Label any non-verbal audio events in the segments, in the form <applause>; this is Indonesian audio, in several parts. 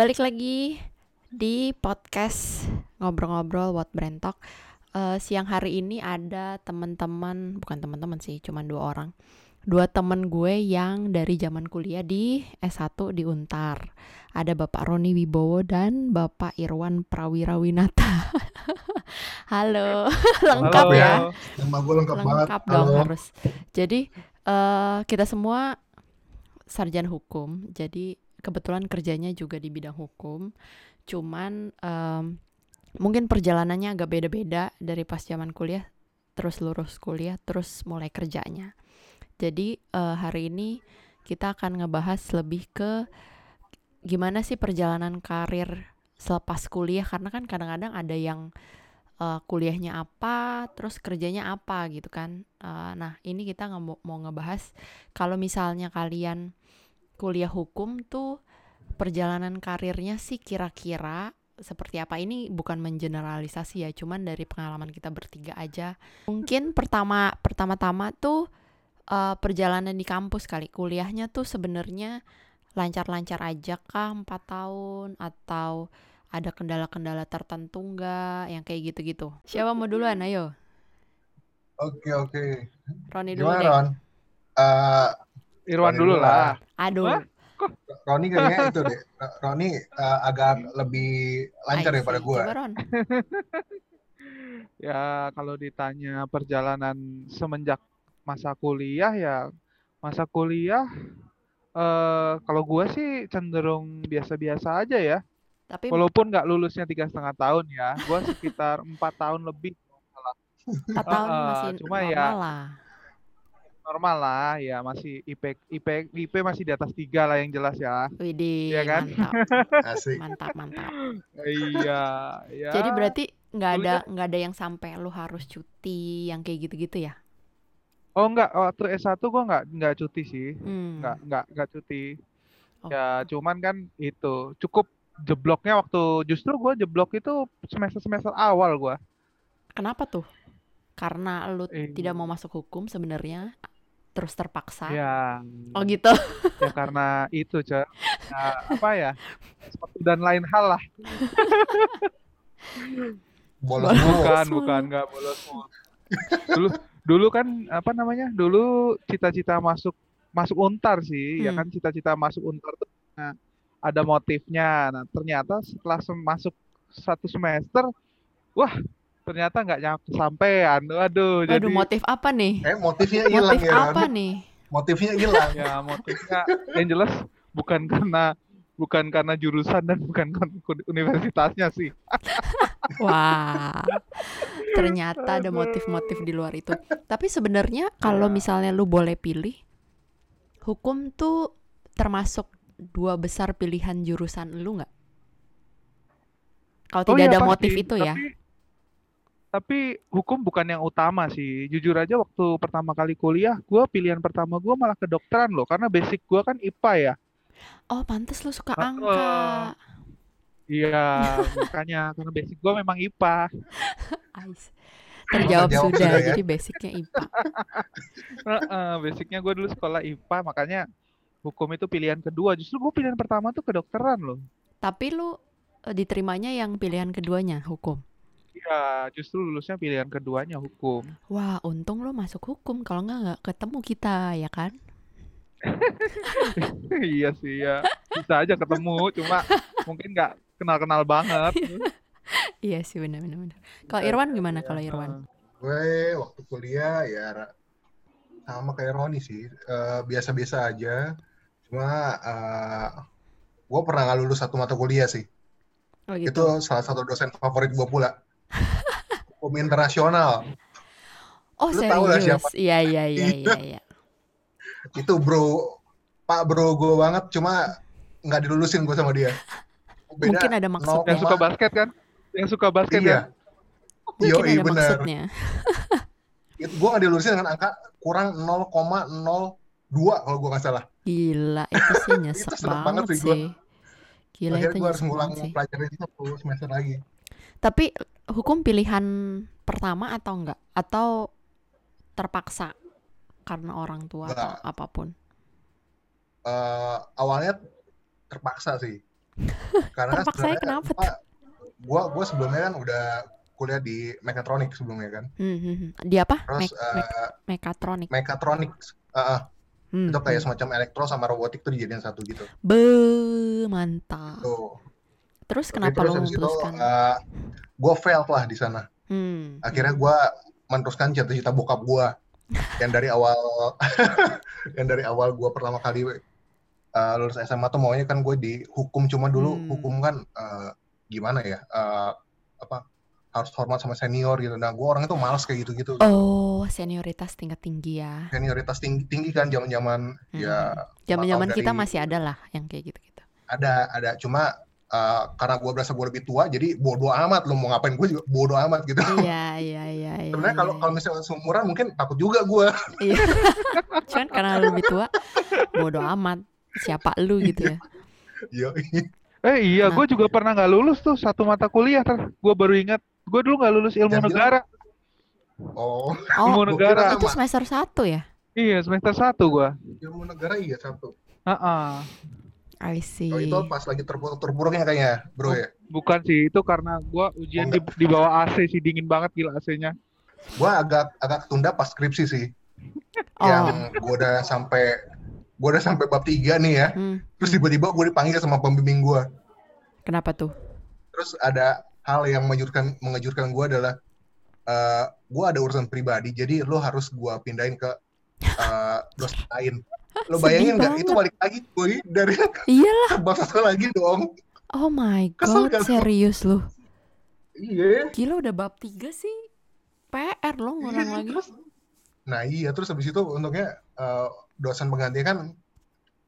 balik lagi di podcast ngobrol-ngobrol buat Brentok. Uh, siang hari ini ada teman-teman, bukan teman-teman sih, cuma dua orang. Dua temen gue yang dari zaman kuliah di S1 di Untar. Ada Bapak Roni Wibowo dan Bapak Irwan Prawirawinata. <laughs> <laughs> Halo, lengkap Halo. ya. Nama gue lengkap, banget. Lengkap dong Halo. harus. Jadi uh, kita semua sarjana hukum. Jadi kebetulan kerjanya juga di bidang hukum. Cuman em, mungkin perjalanannya agak beda-beda dari pas zaman kuliah, terus lurus kuliah, terus mulai kerjanya. Jadi eh, hari ini kita akan ngebahas lebih ke gimana sih perjalanan karir selepas kuliah karena kan kadang-kadang ada yang eh, kuliahnya apa, terus kerjanya apa gitu kan. Eh, nah ini kita mau, mau ngebahas kalau misalnya kalian kuliah hukum tuh perjalanan karirnya sih kira-kira seperti apa? Ini bukan mengeneralisasi ya cuman dari pengalaman kita bertiga aja. Mungkin pertama pertama-tama tuh eh, perjalanan di kampus kali. Kuliahnya tuh sebenarnya lancar-lancar aja kah? Empat tahun? Atau ada kendala-kendala tertentu nggak? Yang kayak gitu-gitu. Siapa mau duluan? Ayo. Oke, oke. Roni dulu Gimana, deh. Ron? Eh, Irwan dulu lah. aduh Hah? Roni kayaknya <laughs> itu deh. Roni eh, agak lebih lancar daripada see. gue. <laughs> Ya kalau ditanya perjalanan semenjak masa kuliah ya masa kuliah eh kalau gua sih cenderung biasa-biasa aja ya. tapi Walaupun nggak lulusnya tiga setengah tahun ya, gua sekitar <laughs> empat tahun lebih empat tahun eh, masih cuma normal ya- lah normal lah ya masih IP IP IP masih di atas tiga lah yang jelas ya. Widih, Iya kan? mantap, Asik. mantap, mantap. iya ya. Jadi berarti nggak ada kuliah- nggak ada yang sampai lu harus cuti yang kayak gitu-gitu ya? Oh enggak, waktu S1 gua nggak nggak cuti sih. Hmm. nggak nggak nggak cuti Oh. ya cuman kan itu cukup jebloknya waktu justru gue jeblok itu semester semester awal gue Kenapa tuh? Karena lu Eh. tidak mau masuk hukum sebenarnya, terus terpaksa. ya Oh gitu. ya karena itu cah apa ya? Satu dan lain hal lah. Bolos bukan bukan nggak bolos dulu dulu kan apa namanya? Dulu cita-cita masuk masuk untar sih ya Hmm. kan? Cita-cita masuk untar tuh nah, ada motifnya. Nah ternyata setelah masuk satu semester wah ternyata nggak nyampe sampean waduh jadi Waduh, motif apa nih? Eh, motifnya hilang Motif ya, Ron. apa nih? Motifnya hilang. ya motifnya yang jelas bukan karena bukan karena jurusan dan bukan karena universitasnya sih <laughs> Wah, ternyata ada motif-motif di luar itu. Tapi sebenarnya kalau Ya. misalnya lu boleh pilih, hukum tuh termasuk dua besar pilihan jurusan lu nggak? Kalau Oh tidak iya, ada pasti. motif itu ya? Tapi hukum bukan yang utama sih jujur aja waktu pertama kali kuliah gua pilihan pertama gua malah kedokteran loh karena basic gua kan IPA ya Oh, pantes lu suka angka. iya makanya karena basic gua memang IPA Ais. Terjawab sudah, sudah ya. jadi basicnya IPA. Heeh, basicnya gua dulu sekolah IPA makanya hukum itu pilihan kedua justru gua pilihan pertama tuh kedokteran loh Tapi lu eh, diterimanya yang pilihan keduanya, hukum. Iya justru lulusnya pilihan keduanya hukum Wah, untung lu masuk hukum. Kalau nggak nggak ketemu kita, ya kan? <laughs> iya sih ya bisa aja ketemu cuma mungkin nggak kenal-kenal banget Iya sih, benar-benar. benar. Kalau Irwan gimana? Kalau Irwan? Gue waktu kuliah ya sama kayak Roni sih. Eh, Biasa-biasa aja. Cuma eh, gue pernah nggak lulus satu mata kuliah sih. Oh gitu. Itu salah satu dosen favorit gue pula. Hukum internasional. Oh Lu tahu lah serius? siapa? Iya iya iya iya. iya. itu bro pak bro gue banget cuma nggak dilulusin gue sama dia Beda Mungkin ada maksudnya. yang suka basket kan yang suka basket iya ya Mungkin Yo, ada bener. maksudnya. <laughs> gue nggak dilulusin dengan angka kurang 0,02 kalau gue nggak salah Gila, itu sih <laughs> nyesek Itu banget banget sih gua. Gila akhirnya itu gue harus ngulang pelajaran itu satu semester lagi Tapi hukum pilihan pertama atau enggak? Atau terpaksa karena orang tua atau apa pun? Eh, awalnya terpaksa sih <laughs> Karena Terpaksa sebenarnya kenapa gua, gua gua sebelumnya kan udah kuliah di mekatronik sebelumnya kan. Hmm, hmm, hmm. Di apa? Terus Mek mek eh, mekatronik. mekatronik eh, Hmm, itu kayak hmm. semacam elektro sama robotik tuh dijadiin satu gitu. Be mantap. Tuh. Terus kenapa terus lo itu memutuskan? eh, gua failed lah di sana. Hmm, Akhirnya gua meneruskan cita-cita bokap gua yang dari awal <laughs> yang dari awal gua pertama kali eh, lulus SMA tuh maunya kan gue di hukum cuma dulu Hmm. hukum kan eh, gimana ya eh, apa harus hormat sama senior gitu. Nah, gue orang itu malas kayak gitu-gitu. Oh, senioritas tingkat tinggi ya. Senioritas tinggi, tinggi kan zaman-zaman ya Hmm. tahu Zaman-zaman kita dari masih ada lah yang kayak gitu-gitu. ada ada cuma eh, karena gue berasa gue lebih tua jadi bodoh amat lo mau ngapain gue juga bodoh amat gitu. Iya, iya, iya, <laughs> iya, Sebenarnya kalau iya, kalau misalnya seumuran mungkin takut juga gue. Iya. Cuman karena lu lebih tua, bodo amat. Siapa lu gitu ya. Iya. Eh iya, Nah. gue juga pernah nggak lulus tuh satu mata kuliah. Ter. Gue baru ingat, gue dulu nggak lulus ilmu Yang negara. Oh, Oh, Ilmu kira negara. itu semester 1 ya? Iya, semester satu gue. ilmu negara iya satu. Heeh. I see. Oh itu pas lagi terpuruk terpuruknya kayaknya, bro ya. Bukan sih, itu karena gue ujian Oh, di, di bawah AC sih, dingin banget gila AC-nya. Gue agak agak ketunda pas skripsi sih. Oh. Yang gue udah sampai gue udah sampai bab tiga nih ya. Hmm, Terus tiba-tiba gue dipanggil sama pembimbing gue. kenapa tuh? Terus ada hal yang mengejutkan mengejutkan gue adalah eh gue ada urusan pribadi, jadi lo harus gue pindahin ke eh, dosen lain. Lo bayangin nggak? Itu balik lagi gue dari <laughs> Iyalah. bab satu lagi dong. Oh my Kesel god, lu? serius lu. Iya. Gila udah bab 3 sih. PR lo ngulang Iya, lagi. terus nah iya terus habis itu untungnya eh, dosen pengganti kan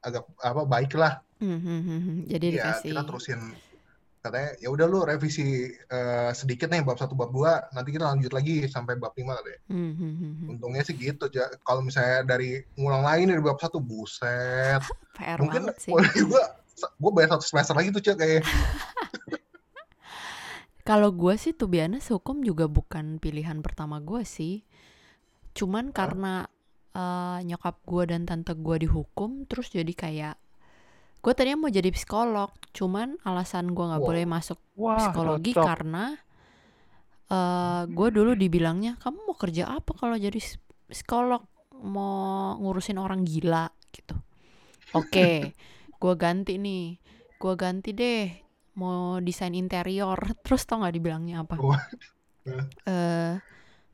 agak apa baik lah hmm, hmm. Jadi ya dikasih. kita terusin katanya ya udah lu revisi eh, sedikit nih bab satu bab dua nanti kita lanjut lagi sampai bab lima kali ya. Hmm, hmm, hmm, untungnya sih gitu ya kalau misalnya dari ngulang lagi nih dari bab satu buset <laughs> PR mungkin sih. gue gue bayar satu semester lagi tuh cek kayak <laughs> Kalau gue sih tuh biasanya hukum juga bukan pilihan pertama gue sih. Cuman karena eh, nyokap gue dan tante gue dihukum, terus jadi kayak gue tadinya mau jadi psikolog, cuman alasan gue nggak Wow. boleh masuk Wah, psikologi cocok. karena eh gue dulu dibilangnya kamu mau kerja apa kalau jadi psikolog mau ngurusin orang gila gitu. Oke, <laughs> gue ganti nih, gue ganti deh mau desain interior. Terus tau nggak dibilangnya apa? Eh,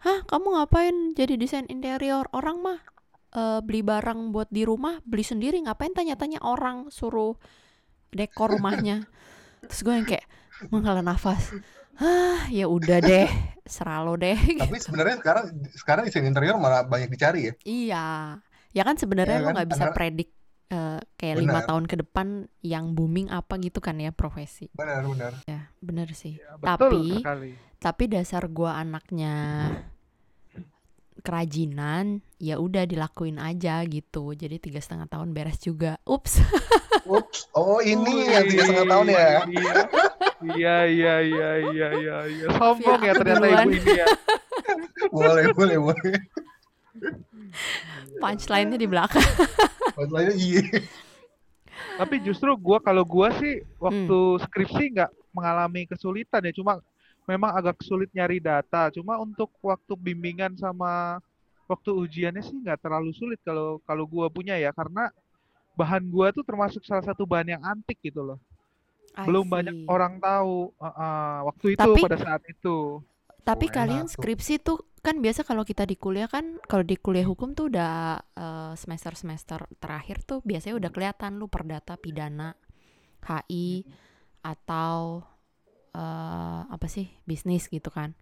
hah kamu ngapain jadi desain interior? Orang mah eh, beli barang buat di rumah beli sendiri ngapain tanya-tanya orang suruh dekor rumahnya. <laughs> Terus gue yang kayak menghela nafas. Ah, ya udah deh, serah lo deh. tapi sebenarnya sekarang sekarang desain interior malah banyak dicari ya Iya, ya kan sebenarnya lo kan? nggak bisa predik eh, kayak lima Benar. tahun ke depan yang booming apa gitu kan ya profesi. benar benar Ya, bener sih. Ya, betul Tapi- sekali. Tapi dasar gua anaknya kerajinan, ya udah dilakuin aja gitu. Jadi tiga setengah tahun beres juga. Ups. Ups. oh ini yang tiga setengah tahun ya Iya, iya, iya, iya, iya, iya. Sombong Ya, ya ternyata duluan. ibu ini ya. <laughs> boleh boleh boleh Punchline-nya di belakang. Masalahnya iya Tapi justru gua kalau gua sih waktu Hmm. skripsi nggak mengalami kesulitan ya, cuma memang agak sulit nyari data. Cuma untuk waktu bimbingan sama waktu ujiannya sih nggak terlalu sulit kalau kalau gua punya ya, karena bahan gua tuh termasuk salah satu bahan yang antik gitu loh. I Belum see. banyak orang tahu uh, uh, waktu itu Tapi- pada saat itu. Tapi Oh, kalian enak tuh. skripsi tuh kan biasa kalau kita di kuliah kan kalau di kuliah hukum tuh udah eh, semester-semester terakhir tuh biasanya udah kelihatan lu perdata pidana HI atau eh, apa sih bisnis gitu kan.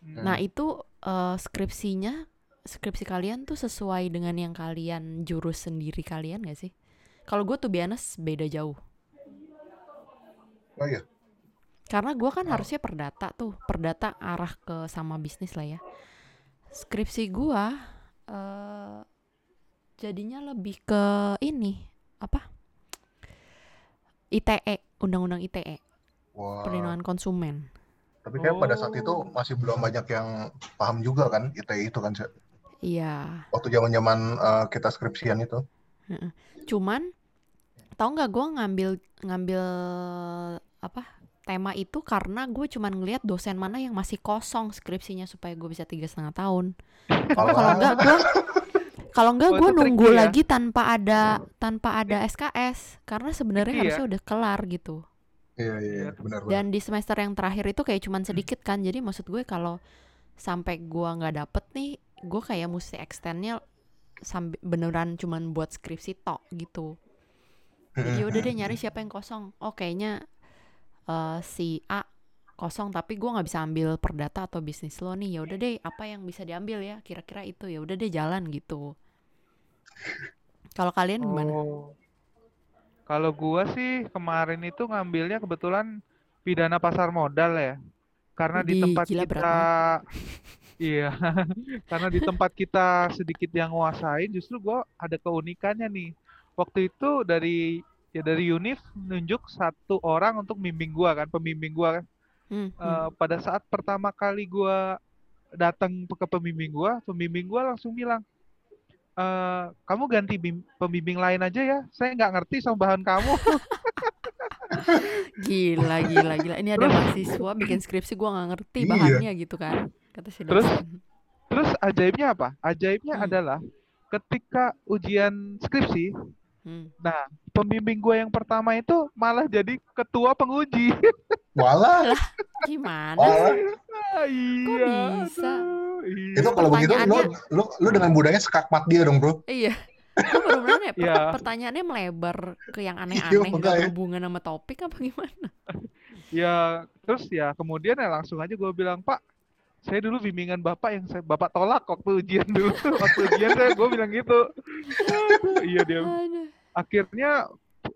Hmm. Nah itu eh, skripsinya skripsi kalian tuh sesuai dengan yang kalian jurus sendiri kalian gak sih? Kalau gue tuh biasa beda jauh. oh iya Karena gue kan Oh. harusnya perdata tuh, perdata arah ke sama bisnis lah ya. Skripsi gue eh jadinya lebih ke ini apa? ITE, undang-undang ITE, wah perlindungan konsumen. tapi kayak pada saat Oh. itu masih belum banyak yang paham juga kan ITE itu kan. Iya. waktu zaman zaman kita skripsian itu Cuman tau nggak gue ngambil ngambil apa tema itu karena gue cuman ngelihat dosen mana yang masih kosong skripsinya supaya gue bisa tiga setengah tahun Kalau kalau enggak gue kalau enggak Oh, gue nunggu ya. lagi tanpa ada tanpa ada SKS karena sebenarnya Tricky ya. harusnya udah kelar gitu Iya, iya, iya, benar, benar. dan di semester yang terakhir itu kayak cuman sedikit kan jadi maksud gue kalau sampai gua nggak dapet nih gue kayak mesti extendnya sambil beneran cuman buat skripsi tok gitu. Jadi udah deh <laughs> nyari siapa yang kosong. Oh kayaknya eh, si A kosong tapi gua nggak bisa ambil perdata atau bisnis lo nih. Ya udah deh apa yang bisa diambil ya? Kira-kira itu ya udah deh jalan gitu. Kalau kalian gimana? Oh. Kalau gua sih kemarin itu ngambilnya kebetulan pidana pasar modal ya. Karena di Widih, tempat berat kita <laughs> Iya, <laughs> karena di tempat kita sedikit yang nguasain justru gua ada keunikannya nih. Waktu itu dari ya dari Unif nunjuk satu orang untuk bimbing gua kan, pembimbing gua kan. Hmm, hmm. Eh, pada saat pertama kali gua datang ke pembimbing gua, pembimbing gua langsung bilang, "Eh, kamu ganti bim- pembimbing lain aja ya. Saya nggak ngerti sama bahan kamu." <laughs> gila gila gila ini ada Terus- mahasiswa bikin skripsi gua nggak ngerti Iya. bahannya gitu kan kata si Terus- Terus ajaibnya apa? Ajaibnya Hmm. adalah ketika ujian skripsi, Hmm. nah pembimbing gue yang pertama itu malah jadi ketua penguji. <laughs> Walah, gimana walah. Ah, iya, bisa? aduh, iya. Itu kalau begitu lu, lu lu dengan budaya skakmat dia dong, Bro. Iya. Baru bilang ya, per- Iya. pertanyaannya melebar ke yang Iya, aneh-aneh nggak makanya. berhubungan sama topik apa gimana? Ya, terus ya kemudian ya langsung aja gue bilang, Pak, saya dulu bimbingan Bapak yang saya Bapak tolak waktu ujian dulu. <laughs> waktu ujian saya gue bilang gitu. Iya dia. Akhirnya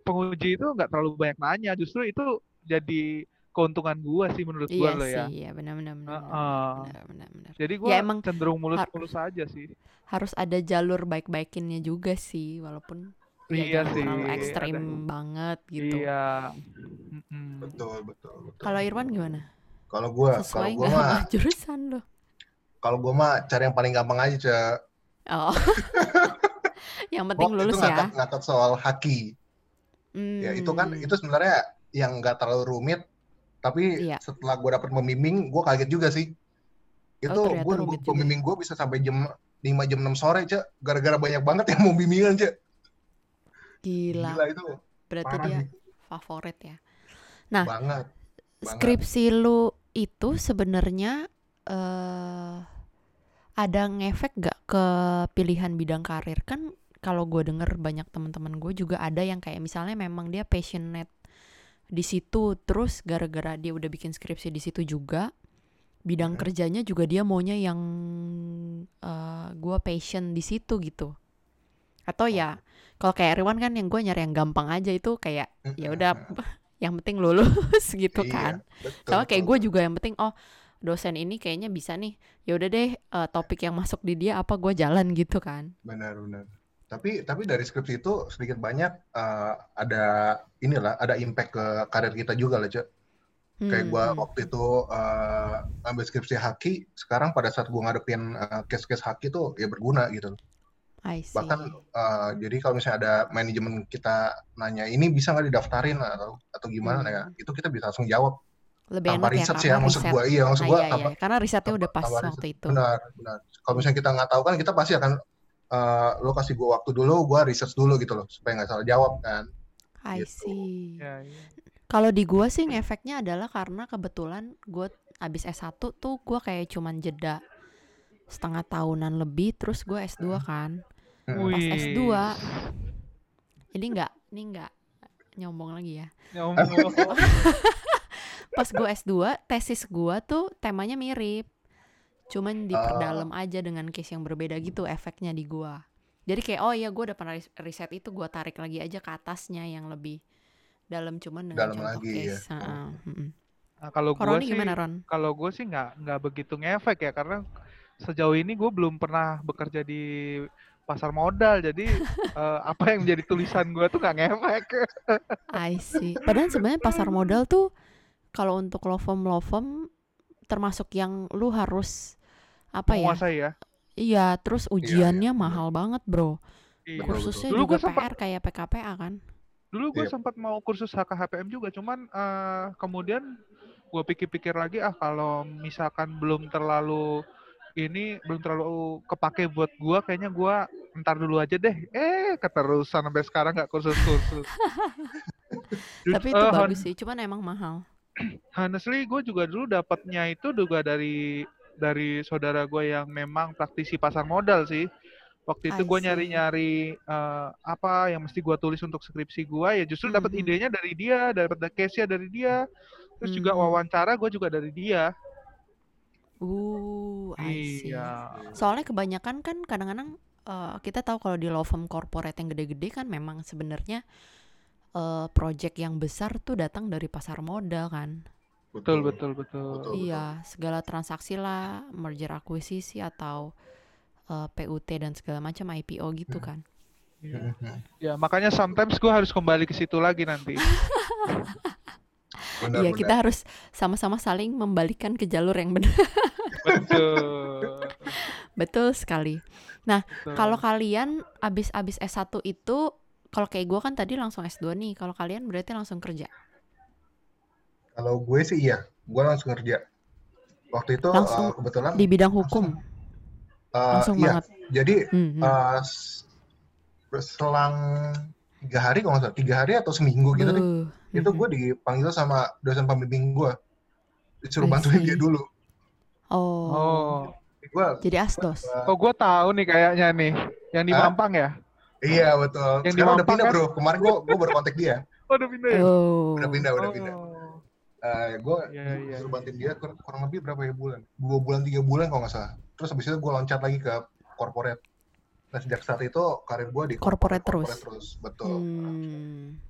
penguji itu nggak terlalu banyak nanya, justru itu jadi keuntungan gue sih menurut gue Iya loh sih, ya. iya benar-benar benar, Heeh. benar, benar, benar. Jadi gue Ya, emang cenderung mulus-mulus aja sih. Harus ada jalur baik-baikinnya juga sih, walaupun ya Iya jangan sih, terlalu ada- ekstrim banget gitu. Iya. Mm-mm. Betul, betul, betul. Kalau Irwan gimana? Kalau gua, kalau nggak mah, jurusan lo? kalau gua mah cari yang paling gampang aja, Cak. Oh. <laughs> yang penting Waktu lulus itu ya. ngangkat, ngangkat soal haki. Ya itu kan Hmm. itu sebenarnya yang nggak terlalu rumit, tapi Iya. setelah gua dapet pembimbing, gua kaget juga sih. Itu Oh, rumit juga. pembimbing gua bisa sampai jam 5 jam 6 sore, Cak. Gara-gara banyak banget yang mau bimbingan, Cak. Gila. Gila itu Berarti parah dia sih. favorit ya. Nah, banget. Banget. skripsi lu itu sebenarnya eh ada ngefek gak ke pilihan bidang karir kan kalau gue denger banyak teman-teman gue juga ada yang kayak misalnya memang dia passionate di situ. Terus gara-gara dia udah bikin skripsi di situ juga bidang Hmm. kerjanya juga dia maunya yang eh gue passion di situ gitu. Atau ya kalau kayak Riwan kan yang gue nyari yang gampang aja itu kayak ya udah <laughs> yang penting lulus <laughs> gitu Iya, kan. betul, sama kayak gue juga yang penting oh dosen ini kayaknya bisa nih. Ya udah deh eh, topik yang masuk di dia apa gue jalan gitu kan. Benar, benar. Tapi tapi dari skripsi itu sedikit banyak eh, ada inilah ada impact ke karir kita juga lah, Cak. Kayak gua hmm. waktu itu eh, ngambil skripsi haki, sekarang pada saat gua ngadepin eh, case-case haki tuh ya berguna gitu. I see. Bahkan eh, jadi kalau misalnya ada manajemen kita nanya ini bisa nggak didaftarin atau atau gimana Hmm. ya, itu kita bisa langsung jawab lebih tanpa enak ya riset sih karena ya maksud gua. Iya, maksud Ah, gua iya, tanpa iya. karena risetnya udah pas tanpa riset. waktu itu Benar, benar. Kalau misalnya kita nggak tahu kan kita pasti akan eh, lo kasih gua waktu dulu, gua research dulu gitu loh supaya nggak salah jawab kan. I gitu. see Ya, iya. kalau di gua sih ngefeknya adalah karena kebetulan gue abis S1 tuh gua kayak cuman jeda setengah tahunan lebih terus gue S2 kan Hmm. pas Wih. S2 ini nggak ini nggak nyombong lagi ya Nyomong. <laughs> <laughs> pas gue S2 tesis gue tuh temanya mirip cuman diperdalam aja dengan case yang berbeda gitu efeknya di gua. Jadi kayak oh iya gue udah pernah ris- riset itu gue tarik lagi aja ke atasnya yang lebih dalam. Cuman dengan Dalam contoh lagi, ya. case Heeh, mm-mm. Nah, kalau gue sih gimana Ron? kalau gue sih nggak nggak begitu ngefek ya karena sejauh ini gue belum pernah bekerja di pasar modal. Jadi <laughs> eh, apa yang menjadi tulisan gue tuh nggak ngefek. <laughs> I see. Padahal sebenarnya pasar modal tuh kalau untuk law firm law firm termasuk yang lu harus apa ya menguasai ya iya terus iya. ujiannya mahal banget bro Iya. Betul, kursusnya Dulu juga sempat- PR kayak PKPA kan Dulu gue Yep. sempat mau kursus HKHPM juga, cuman eh, kemudian gue pikir-pikir lagi ah kalau misalkan belum terlalu ini belum terlalu kepake buat gue, kayaknya gue ntar dulu aja deh. Eh keterusan sampai sekarang nggak kursus-kursus. <laughs> Tapi itu hon- bagus sih, cuman emang mahal. honestly gue juga dulu dapatnya itu juga dari dari saudara gue yang memang praktisi pasar modal sih. Waktu itu gue nyari-nyari eh, apa yang mesti gue tulis untuk skripsi gue ya justru dapat Mhm. idenya dari dia, dapat case-nya dari dia. Terus juga Mhm. wawancara gue juga dari dia. Uh, I see. Iya. Soalnya kebanyakan kan kadang-kadang eh, kita tahu kalau di law firm corporate yang gede-gede kan memang sebenarnya eh, project yang besar tuh datang dari pasar modal kan. Betul betul betul. Betul. Iya, segala transaksi lah, merger akuisisi atau eh, PUT dan segala macam IPO gitu Hmm. kan. Iya. Mhm. Ya, makanya sometimes gue harus kembali ke situ lagi nanti. <laughs> Iya, kita harus sama-sama saling membalikan ke jalur yang benar. Betul. <laughs> Betul sekali. betul. Kalau kalian abis-abis S1 itu, kalau kayak gue kan tadi langsung S2 nih. Kalau kalian berarti langsung kerja. Kalau gue sih iya, gue langsung kerja. Waktu itu Langsung uh, kebetulan Di bidang hukum. uh, Langsung iya. banget. Jadi Hmm, hmm. uh, selang tiga hari kalau nggak salah, tiga hari atau seminggu gitu deh, Buh. itu gue dipanggil sama dosen pembimbing gue, disuruh I bantuin see. dia dulu. Oh, Oh, Gue jadi asdos. oh gue tahu nih kayaknya nih, yang di? Mampang ya? iya betul. Yang di Sekarang udah Mampang pindah kan? bro. Kemarin gue gue baru kontak dia. <laughs> Oh, udah pindah ya? Oh, Udah pindah, udah pindah. Oh, Uh, gue iya iya. disuruh bantuin dia kur- kurang lebih berapa ya bulan? Dua bulan tiga bulan kalau nggak salah. Terus habis itu gue loncat lagi ke corporate. Nah sejak saat itu karir gue di Corporate terus? terus. Betul. Hmm.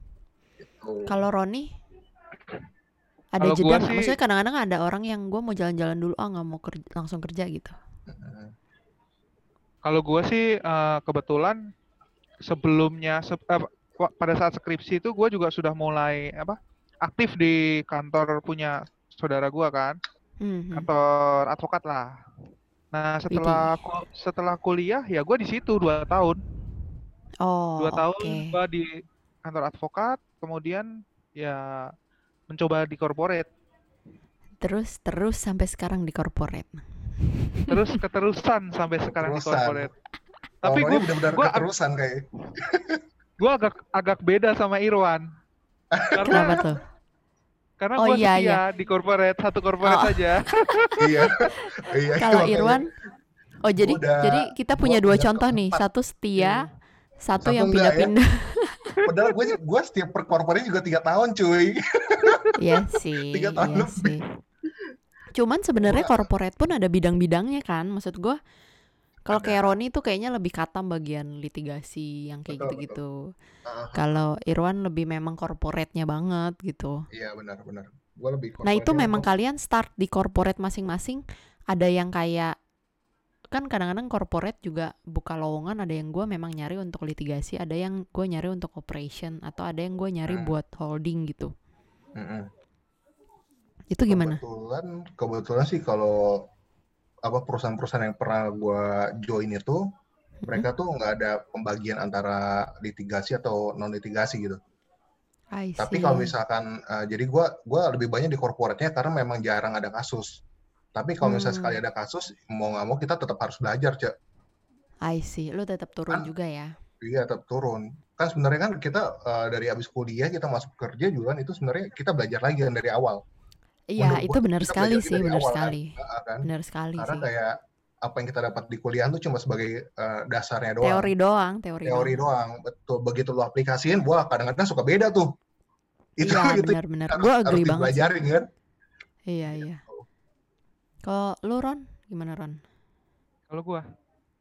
Gitu. Kalau Roni ada Kalau jeda nggak? sih- Maksudnya kadang-kadang ada orang yang gue mau jalan-jalan dulu, ah nggak mau kerja, langsung kerja gitu. Kalau gue sih eh, kebetulan sebelumnya se- eh, pada saat skripsi itu gue juga sudah mulai apa aktif di kantor punya saudara gue kan, Hmm, hmm. kantor advokat lah. Nah setelah ku- setelah kuliah ya gue di situ dua tahun, Oh, dua tahun oke. gue di kantor advokat, kemudian ya mencoba di corporate, Terus terus sampai sekarang di corporate. terus keterusan sampai sekarang di Keterusan. corporate. Tapi gue benar-benar gua- keterusan kayak. gue agak agak beda sama Irwan, <laughs> Kenapa karena tuh? Karena Oh, gue iya, setia iya. di corporate satu corporate Oh. aja. <laughs> iya. <laughs> iya. Kalau. Irwan, oh jadi Udah- jadi kita punya dua contoh nih, satu setia, satu, Satu yang ya. pindah-pindah. <laughs> Padahal gue gue setiap per corporate juga tiga tahun cuy. Iya sih, Tiga tahun iya lebih. sih. Cuman sebenarnya Gua- corporate pun ada bidang-bidangnya kan. Maksud gua kalau kayak Roni tuh kayaknya lebih katam bagian litigasi yang kayak gitu-gitu. Kalau Irwan lebih memang corporate-nya banget gitu. iya benar benar. Gue lebih Nah, itu memang kalian start di corporate masing-masing. Ada yang kayak kan kadang-kadang corporate juga buka lowongan ada yang gue memang nyari untuk litigasi ada yang gue nyari untuk operation atau ada yang gue nyari Hmm. buat holding gitu Mm-mm. itu gimana Kebetulan, kebetulan sih kalau apa perusahaan-perusahaan yang pernah gua join itu, mereka tuh nggak ada pembagian antara litigasi atau non litigasi gitu. I Tapi kalau misalkan, eh, jadi gua gua lebih banyak di corporate-nya karena memang jarang ada kasus. Tapi kalau misalnya Hmm. sekali ada kasus, mau nggak mau kita tetap harus belajar, Cek. I see lu tetap turun Kan- juga ya Iya, tetap turun. Kan sebenarnya kan kita eh, dari habis kuliah kita masuk kerja juga kan itu sebenarnya kita belajar lagi kan dari awal. Iya itu benar sekali belajar sih benar awal kan. sekali kan? benar sekali Karena sih kayak apa yang kita dapat di kuliah tuh cuma sebagai eh, dasarnya doang. teori doang teori, teori doang doang. Betul. Begitu lu aplikasiin, wah kadang-kadang suka beda tuh. Itu iya itu <laughs> benar-benar harus, gue harus agree banget sih. dipelajarin kan. iya iya kalau lu Ron gimana Ron Kalau gua,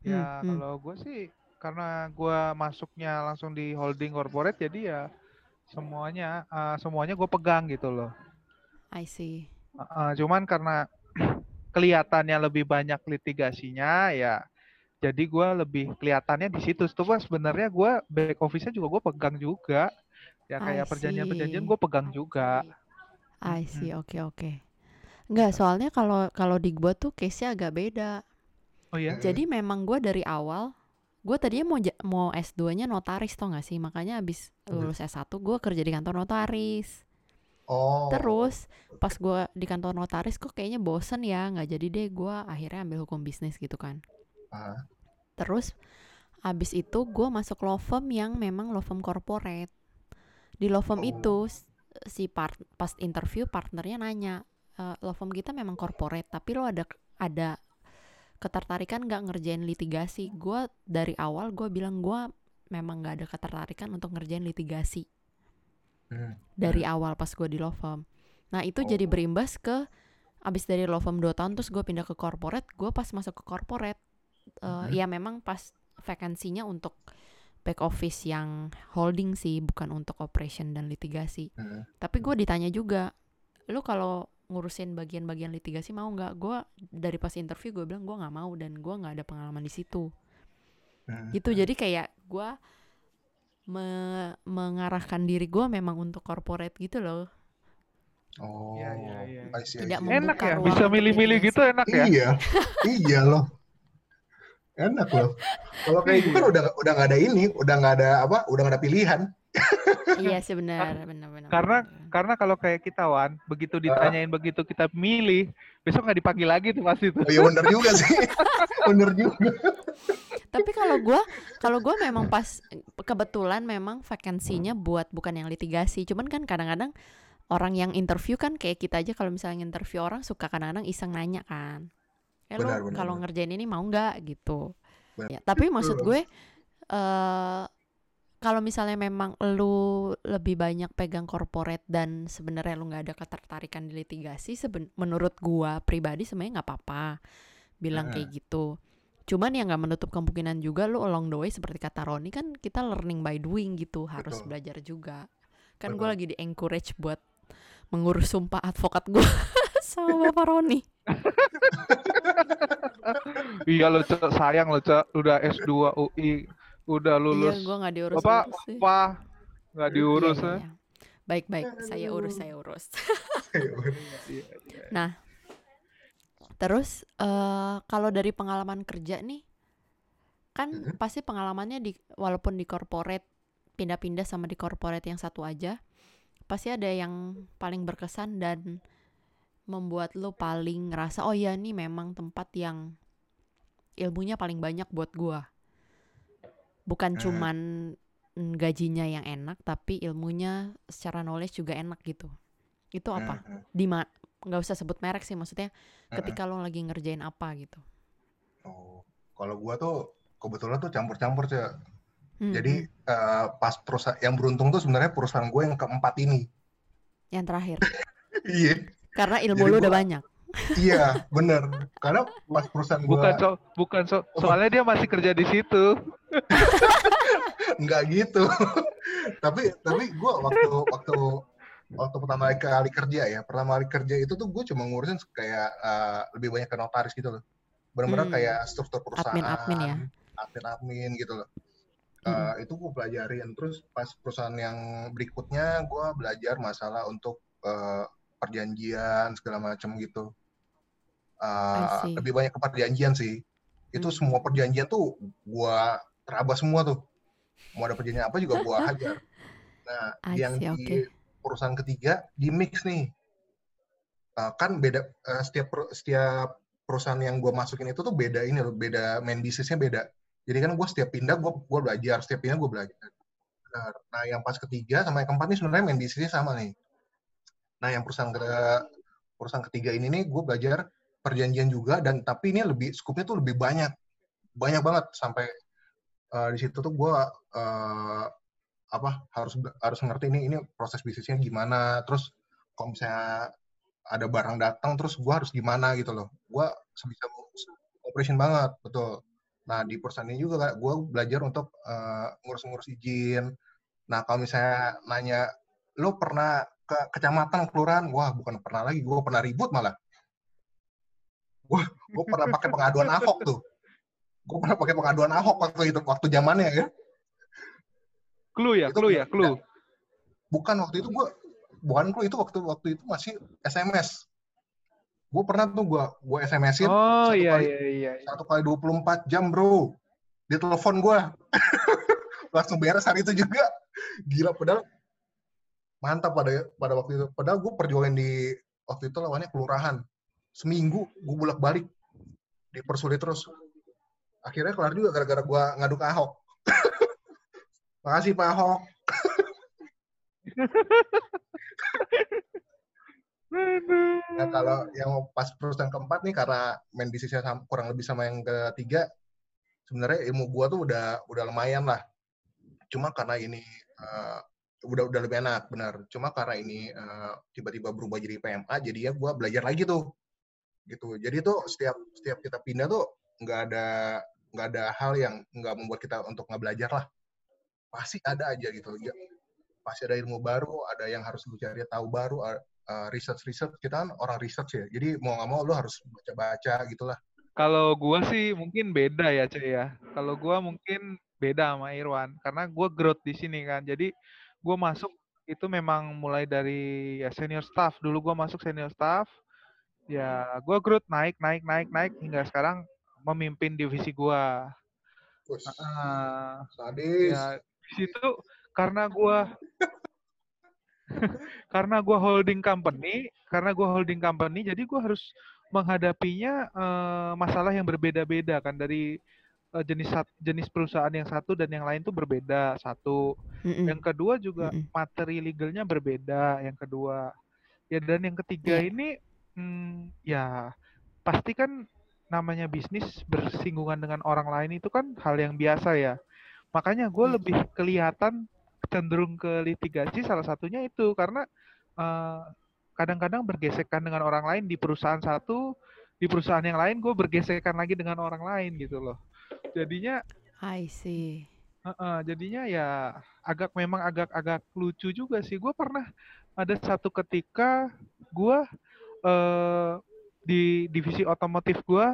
ya Hmm, hmm. kalau gua sih karena gua masuknya langsung di holding corporate, jadi ya semuanya eh, semuanya gue pegang gitu loh. I see eh, cuman karena <clears throat> kelihatannya lebih banyak litigasinya, ya jadi gua lebih kelihatannya di situ. Cuma sebenarnya gua back office-nya juga gue pegang juga. Ya kayak perjanjian-perjanjian gue pegang juga. I see oke oke Enggak, soalnya kalau kalau di gua tuh case-nya agak beda. Oh ya? Jadi memang gua dari awal gue tadinya mau mau S2-nya notaris tau gak sih makanya abis Hmm. lulus S1 gue kerja di kantor notaris Oh. terus pas gue di kantor notaris kok kayaknya bosen ya nggak jadi deh gue akhirnya ambil hukum bisnis gitu kan. Ah, terus abis itu gue masuk law firm yang memang law firm corporate. Di law firm Oh. itu si part pas interview partnernya nanya "Eh, law firm kita memang corporate tapi lo ada ada ketertarikan nggak ngerjain litigasi? Gue dari awal gue bilang gue memang nggak ada ketertarikan untuk ngerjain litigasi hmm. dari awal pas gue di law firm nah itu jadi Oh. berimbas ke abis dari law firm 2 tahun terus gue pindah ke corporate gue pas masuk ke corporate Mhm. ya memang pas vakansinya untuk back office yang holding sih bukan untuk operation dan litigasi Hmm. tapi gue ditanya juga lu kalau ngurusin bagian-bagian litigasi mau nggak gue dari pas interview gue bilang gue nggak mau dan gue nggak ada pengalaman di situ Hmm. gitu jadi kayak gue me- mengarahkan diri gue memang untuk corporate gitu loh Oh. Iya, iya, iya. I see, I Enak ya, bisa milih-milih gitu enak ya. Iya, iya loh. Enak loh. Kalau kayak gue kan udah udah nggak ada ini, udah nggak ada apa, udah nggak ada pilihan. iya sih benar benar benar Karena- benar. Karena kalau kayak kita Wan, begitu ditanyain begitu kita milih, besok nggak dipanggil lagi tuh pasti tuh. Oh iya bener juga sih, <laughs> bener juga. Tapi kalau gua kalau gua memang pas kebetulan memang vakansinya buat bukan yang litigasi. Cuman kan kadang-kadang orang yang interview kan kayak kita aja kalau misalnya interview orang suka kadang-kadang iseng nanya kan. Eh lo Benar, kalau ngerjain ini mau nggak gitu. Benar. Ya, tapi maksud gue eh kalau misalnya memang lu lebih banyak pegang corporate dan sebenarnya lu nggak ada ketertarikan di litigasi, seben- menurut gua pribadi sebenarnya nggak apa-apa bilang Heeh. kayak gitu. Cuman ya nggak menutup kemungkinan juga lu along the way seperti kata Roni kan kita learning by doing gitu, harus Betul. belajar juga. Kan gua lagi di encourage buat mengurus sumpah advokat gua <laughs> sama Bapak Roni. <laughs> Iya lo Cok, sayang lo Cok, udah S2 UI, udah lulus. Iya, gua nggak diurus Bapak, apa nggak diurus Iya, ya? iya. Baik-baik, saya urus, saya urus. <laughs> Iya, iya. Nah, terus eh kalau dari pengalaman kerja nih, kan Mhm. pasti pengalamannya di walaupun di corporate pindah-pindah sama di corporate yang satu aja, pasti ada yang paling berkesan dan membuat lo paling ngerasa oh ya ini memang tempat yang ilmunya paling banyak buat gua. Bukan Hmm. cuman mm, gajinya yang enak, tapi ilmunya secara knowledge juga enak gitu. Itu apa? Hmm, di ma nggak usah sebut merek sih maksudnya ketika lo lagi ngerjain apa gitu. Oh, kalau gua tuh kebetulan tuh campur-campur Cek. Hmm, Jadi eh, pas perusahaan yang beruntung tuh sebenarnya perusahaan gue yang keempat ini. yang terakhir <laughs> Iya, karena ilmu Jadi lo udah banyak. <laughs> iya, bener. Karena pas perusahaan gue Bukan so, bukan so, soalnya dia masih kerja di situ. <laughs> nggak gitu. tapi tapi gue waktu waktu waktu pertama kali kerja ya, pertama kali kerja itu tuh gue cuma ngurusin kayak eh, lebih banyak ke notaris gitu loh. Benar-benar Hmm. kayak struktur perusahaan, Admin-admin ya. admin-admin gitu loh. Hmm. Eh, itu gue pelajarin. Terus pas perusahaan yang berikutnya gue belajar masalah untuk eh, perjanjian segala macam gitu. See. lebih banyak ke perjanjian sih. Itu Hmm. semua perjanjian tuh gue teraba semua tuh. Mau ada perjanjian apa juga gue hajar. <laughs> Nah, yang di oke. Perusahaan ketiga di mix nih. Eh, kan beda eh, setiap per- setiap perusahaan yang gue masukin itu tuh beda ini loh, beda main bisnisnya beda. Jadi kan gue setiap pindah gue gue belajar, setiap pindah gue belajar. Nah, yang pas ketiga sama yang keempat nih sebenarnya main bisnisnya sama nih. Nah, yang perusahaan ke perusahaan ketiga ini nih gue belajar perjanjian juga dan tapi ini lebih skupnya tuh lebih banyak. Banyak banget sampai eh, di situ tuh gue eh, apa harus harus ngerti ini ini proses bisnisnya gimana terus kalau misalnya ada barang datang terus gue harus gimana gitu loh. Gue sebisa operation banget betul. Nah di perusahaan ini juga gue belajar untuk eh, ngurus-ngurus izin. Nah kalau misalnya nanya lo pernah ke kecamatan kelurahan? Wah bukan pernah lagi gue pernah ribut malah. Gue gue pernah pakai pengaduan ahok tuh. Gue pernah pakai pengaduan ahok waktu itu waktu zamannya ya Clue ya, Itu clue ya, clue. bukan waktu itu gue bukan gue itu waktu waktu itu masih SMS gue pernah tuh gue gue SMS-in Oh satu iya kali iya iya. iya. satu kali 24 jam bro. Dia telepon gue <laughs> langsung beres hari itu juga. Gila padahal mantap pada pada waktu itu. Padahal gue perjuangan di waktu itu lawannya kelurahan. Seminggu gue bolak balik dipersulit terus. Akhirnya kelar juga gara-gara gue ngadu ke Ahok makasih Pak Ahok Nah, kalau yang pas perusahaan keempat nih karena main bisnisnya kurang lebih sama yang ketiga, sebenarnya ilmu gua tuh udah udah lumayan lah. Cuma karena ini uh, udah udah lebih enak, benar. Cuma karena ini uh, tiba-tiba berubah jadi PMA, jadi ya gua belajar lagi tuh, gitu. Jadi tuh setiap setiap kita pindah tuh nggak ada nggak ada hal yang nggak membuat kita untuk nggak belajar lah. Pasti ada aja gitu. Ya, pasti ada ilmu baru, ada yang harus lu cari tahu baru, uh, research research. Kita kan orang research ya jadi mau nggak mau lo harus baca baca gitulah. Kalau gua sih mungkin beda ya cuy ya. Kalau gua mungkin beda sama Irwan karena gua growth di sini kan. Jadi gua masuk itu memang mulai dari ya senior staff. Dulu gua masuk senior staff ya gua growth naik naik naik naik hingga sekarang memimpin divisi gua. Uh, sadis. Ya situ karena gua <laughs> karena gue holding company, karena gue holding company, jadi gue harus menghadapinya uh, masalah yang berbeda-beda kan dari uh, jenis jenis perusahaan yang satu dan yang lain tuh berbeda satu. Mm-mm. Yang kedua juga Mm-mm. materi legalnya berbeda. Yang kedua ya dan yang ketiga yeah. ini hmm, ya pasti kan namanya bisnis bersinggungan dengan orang lain itu kan hal yang biasa ya. Makanya gue lebih kelihatan cenderung ke litigasi salah satunya itu karena eh, kadang-kadang bergesekan dengan orang lain di perusahaan satu di perusahaan yang lain gue bergesekan lagi dengan orang lain gitu loh. Jadinya I see. Uh, uh, jadinya ya agak memang agak-agak lucu juga sih. Gue pernah ada satu ketika gue uh, di divisi otomotif gue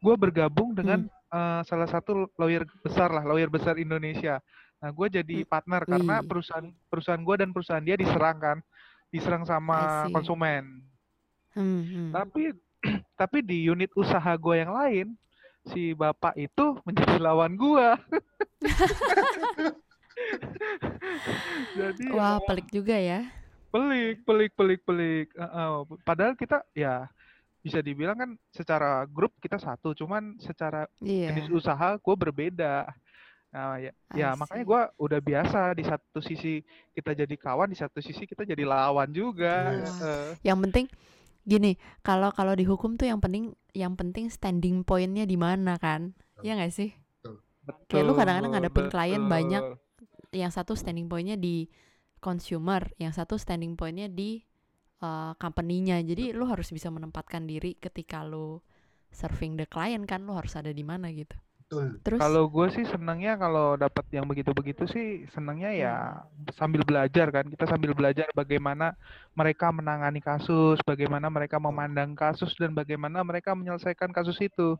gue bergabung dengan hmm. Uh, salah satu lawyer besar lah lawyer besar Indonesia Nah, gue jadi hmm. partner karena perusahaan perusahaan gue dan perusahaan dia diserang kan, diserang sama konsumen. Hmm, hmm. Tapi <clears throat> tapi di unit usaha gue yang lain, si bapak itu menjadi <laughs> lawan gue. <laughs> jadi wah pelik juga ya. Pelik, pelik, pelik, pelik. Uh, uh, padahal kita ya bisa dibilang kan secara grup kita satu, cuman secara yeah. jenis usaha gue berbeda. Nah, ya, ya makanya gue udah biasa di satu sisi kita jadi kawan, di satu sisi kita jadi lawan juga. Uh. Yang penting gini, kalau kalau dihukum tuh yang penting yang penting standing pointnya di mana kan? Ya nggak sih? Betul. Kayak lu kadang-kadang ngadepin betul. klien banyak, yang satu standing pointnya di consumer, yang satu standing pointnya di uh, company-nya. Jadi lu harus bisa menempatkan diri ketika lu serving the client kan, lu harus ada di mana gitu. Betul. Terus kalau gue sih senangnya kalau dapat yang begitu-begitu sih senangnya ya hmm. sambil belajar kan kita sambil belajar bagaimana mereka menangani kasus, bagaimana mereka memandang kasus dan bagaimana mereka menyelesaikan kasus itu.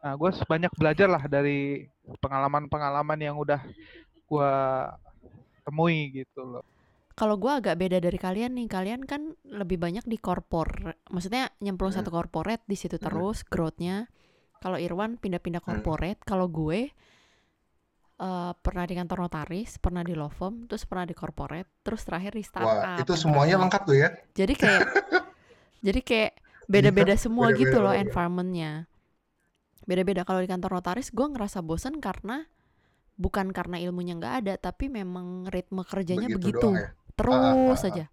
Nah, gue banyak belajar lah dari pengalaman-pengalaman yang udah gue temui gitu loh. Kalau gue agak beda dari kalian nih, kalian kan lebih banyak di korpor, maksudnya nyemplung hmm. satu korporat di situ hmm. terus growth-nya kalau Irwan pindah-pindah corporate, hmm. kalau gue uh, pernah di kantor notaris, pernah di law firm, terus pernah di corporate, terus terakhir di startup. Wah, itu semuanya lengkap tuh ya. Jadi kayak <laughs> jadi kayak beda-beda semua beda -beda gitu loh environmentnya. Beda-beda kalau di kantor notaris gue ngerasa bosen karena bukan karena ilmunya nggak ada, tapi memang ritme kerjanya begitu, begitu. Doang ya? Terus ah, ah, ah. aja.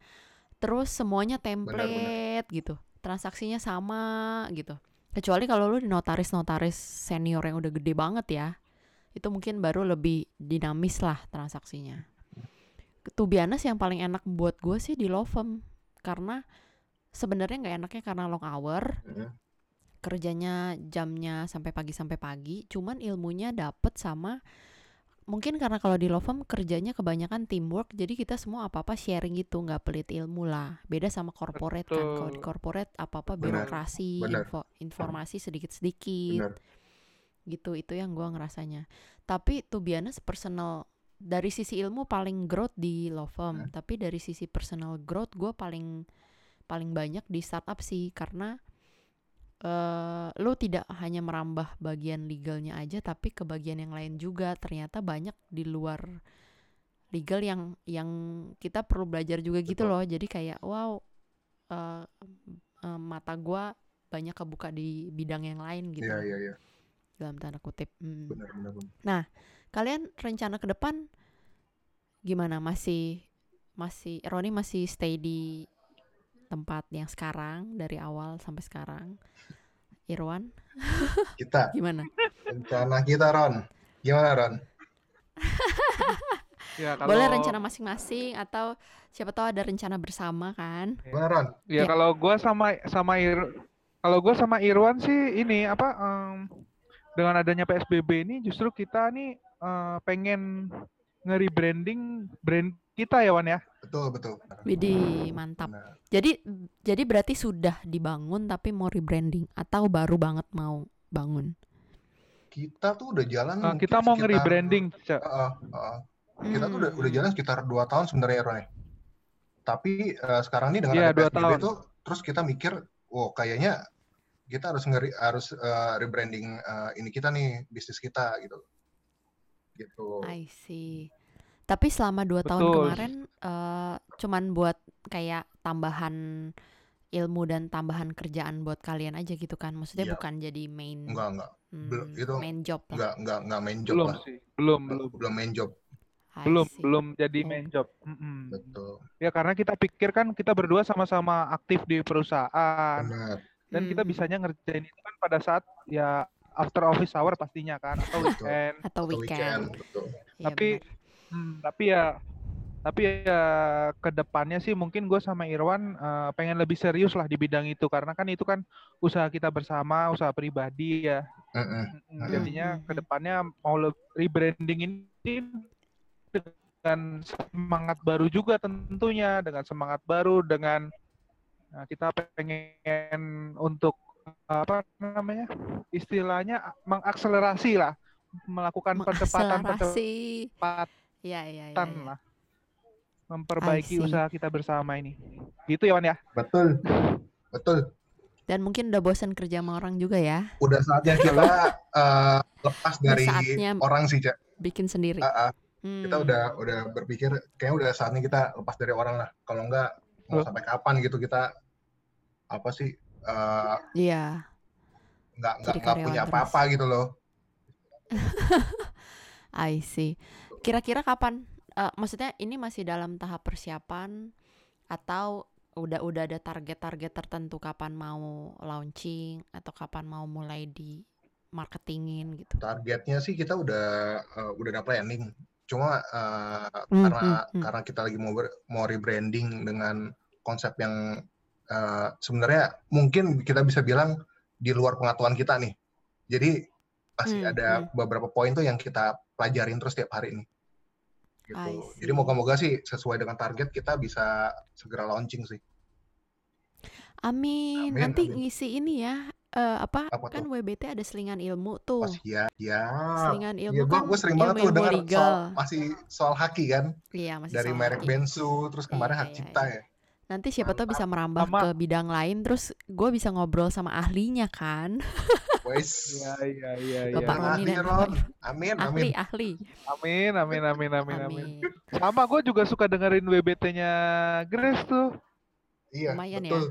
Terus semuanya template benar, benar. gitu, transaksinya sama gitu. Kecuali kalau lu di notaris-notaris senior yang udah gede banget ya, itu mungkin baru lebih dinamis lah transaksinya. Tubianas yang paling enak buat gue sih di law firm karena sebenarnya nggak enaknya karena long hour, mm-hmm. kerjanya jamnya sampai pagi sampai pagi, cuman ilmunya dapet sama mungkin karena kalau di law firm kerjanya kebanyakan teamwork jadi kita semua apa-apa sharing gitu nggak pelit ilmu lah. Beda sama corporate Betul. kan kalau di corporate apa-apa birokrasi info informasi sedikit-sedikit gitu itu yang gue ngerasanya. Tapi tuh biasanya personal dari sisi ilmu paling growth di law firm hmm. tapi dari sisi personal growth gue paling paling banyak di startup sih karena eh lu tidak hanya merambah bagian legalnya aja tapi ke bagian yang lain juga ternyata banyak di luar legal yang yang kita perlu belajar juga gitu Betul. loh jadi kayak wow eh eh, mata gua banyak kebuka di bidang yang lain gitu Iya, iya, iya. dalam tanda kutip Hmm. Benar, benar, benar. kalian rencana ke depan gimana masih masih Roni masih stay di tempat yang sekarang dari awal sampai sekarang Irwan Kita, <laughs> gimana rencana kita, Ron. Gimana, Ron? <laughs> Ya boleh kalau rencana masing-masing atau siapa tahu ada rencana bersama kan Gimana, Ron? ya Ya. kalau gua sama sama Ir kalau gua sama Irwan sih ini apa em, dengan adanya PSBB ini justru kita nih eh, pengen nge-rebranding brand kita ya Wan ya. Betul, betul. Widih mantap Benar. jadi jadi berarti sudah dibangun tapi mau rebranding atau baru banget mau bangun Kita tuh udah jalan Eh, mungkin kita mau sekitar- nge-rebranding, Cak. Heeh, heeh. Kita tuh udah, Hmm. udah jalan sekitar 2 tahun sebenarnya ya, Ron ya. Tapi eh, sekarang nih dengan Iya, ada dua PSBB tahun. tuh terus kita mikir, wow kayaknya kita harus ngeri, harus eh, rebranding eh, ini kita nih, bisnis kita gitu. Gitu. I see tapi selama dua tahun Betul. kemarin eh, cuman buat kayak tambahan ilmu dan tambahan kerjaan buat kalian aja gitu kan maksudnya Iya. bukan jadi main Enggak, enggak. Belum, hmm, itu main job lah Enggak, enggak, enggak main job Belum lah. sih. Belum, belum. Belum main job. I Belum, see. belum jadi Oh. main job. Mm-mm. Betul. Ya karena kita pikir kan kita berdua sama-sama aktif di perusahaan Benar. dan kita Hmm. bisanya ngerjain itu kan pada saat ya after office hour pastinya kan atau weekend. atau Atau weekend, weekend, betul. Iya, Tapi-. Hmm, tapi ya tapi ya ke depannya sih mungkin gue sama Irwan eh, pengen lebih serius lah di bidang itu karena kan itu kan usaha kita bersama usaha pribadi ya Mm-mm. Mm, Hmm, jadinya hmm, hmm. ke depannya mau rebranding ini dengan semangat baru juga tentunya dengan semangat baru dengan nah, kita pengen untuk apa namanya istilahnya mengakselerasi lah melakukan percepatan percepatan Iya, iya, iya. Tan iya. lah memperbaiki usaha kita bersama ini. Gitu ya Wan ya. Betul. Betul. Dan mungkin udah bosan kerja sama orang juga ya, Udah saatnya kita <laughs> eh, lepas dari saatnya- orang sih, Cak. bikin sendiri. Ah, ah. Hmm. kita udah udah berpikir kayaknya udah saatnya kita lepas dari orang lah. Kalau enggak mau Loh. sampai kapan gitu kita apa sih eh, Iya. nggak nggak punya apa-apa gitu loh. <laughs> I see. Kira-kira kapan? eh, maksudnya ini masih dalam tahap persiapan atau udah udah ada target-target tertentu kapan mau launching atau kapan mau mulai di marketingin gitu? Targetnya sih kita udah eh, udah ada planning. Cuma eh, Hmm, karena hmm, hmm. karena kita lagi mau ber- mau rebranding dengan konsep yang eh, sebenarnya mungkin kita bisa bilang di luar pengetahuan kita nih. Jadi masih Hmm, ada beberapa poin tuh yang kita pelajarin terus tiap hari nih. Gitu. Jadi moga-moga sih sesuai dengan target kita bisa segera launching sih. Amin. Amin, Nanti amin. ngisi ini ya. eh, apa, Apa kan tuh? WBT ada selingan ilmu tuh. Pas ya, ya. Selingan Iya, ilmu gua, kan gua sering banget tuh dengar soal masih soal haki kan Iya, masih dari soal merek haki. bensu terus kemarin Iya, hak iya, cipta iya. ya. Nanti siapa tahu bisa merambah Sama- ke bidang lain, terus gue bisa ngobrol sama ahlinya kan, <laughs> Wes. Iya iya iya iya. Bapak Roni ahli, dan Ron. Bapak Amin, ahli amin. ahli. Amin amin amin amin amin. Amin. Sama gue juga suka dengerin WBT-nya Grace tuh. Iya, Lumayan ya. betul.